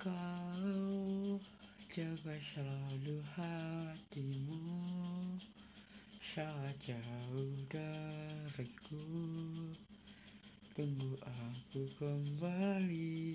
Kau jaga selalu hatimu. Saat jauh dariku Tunggu aku kembali.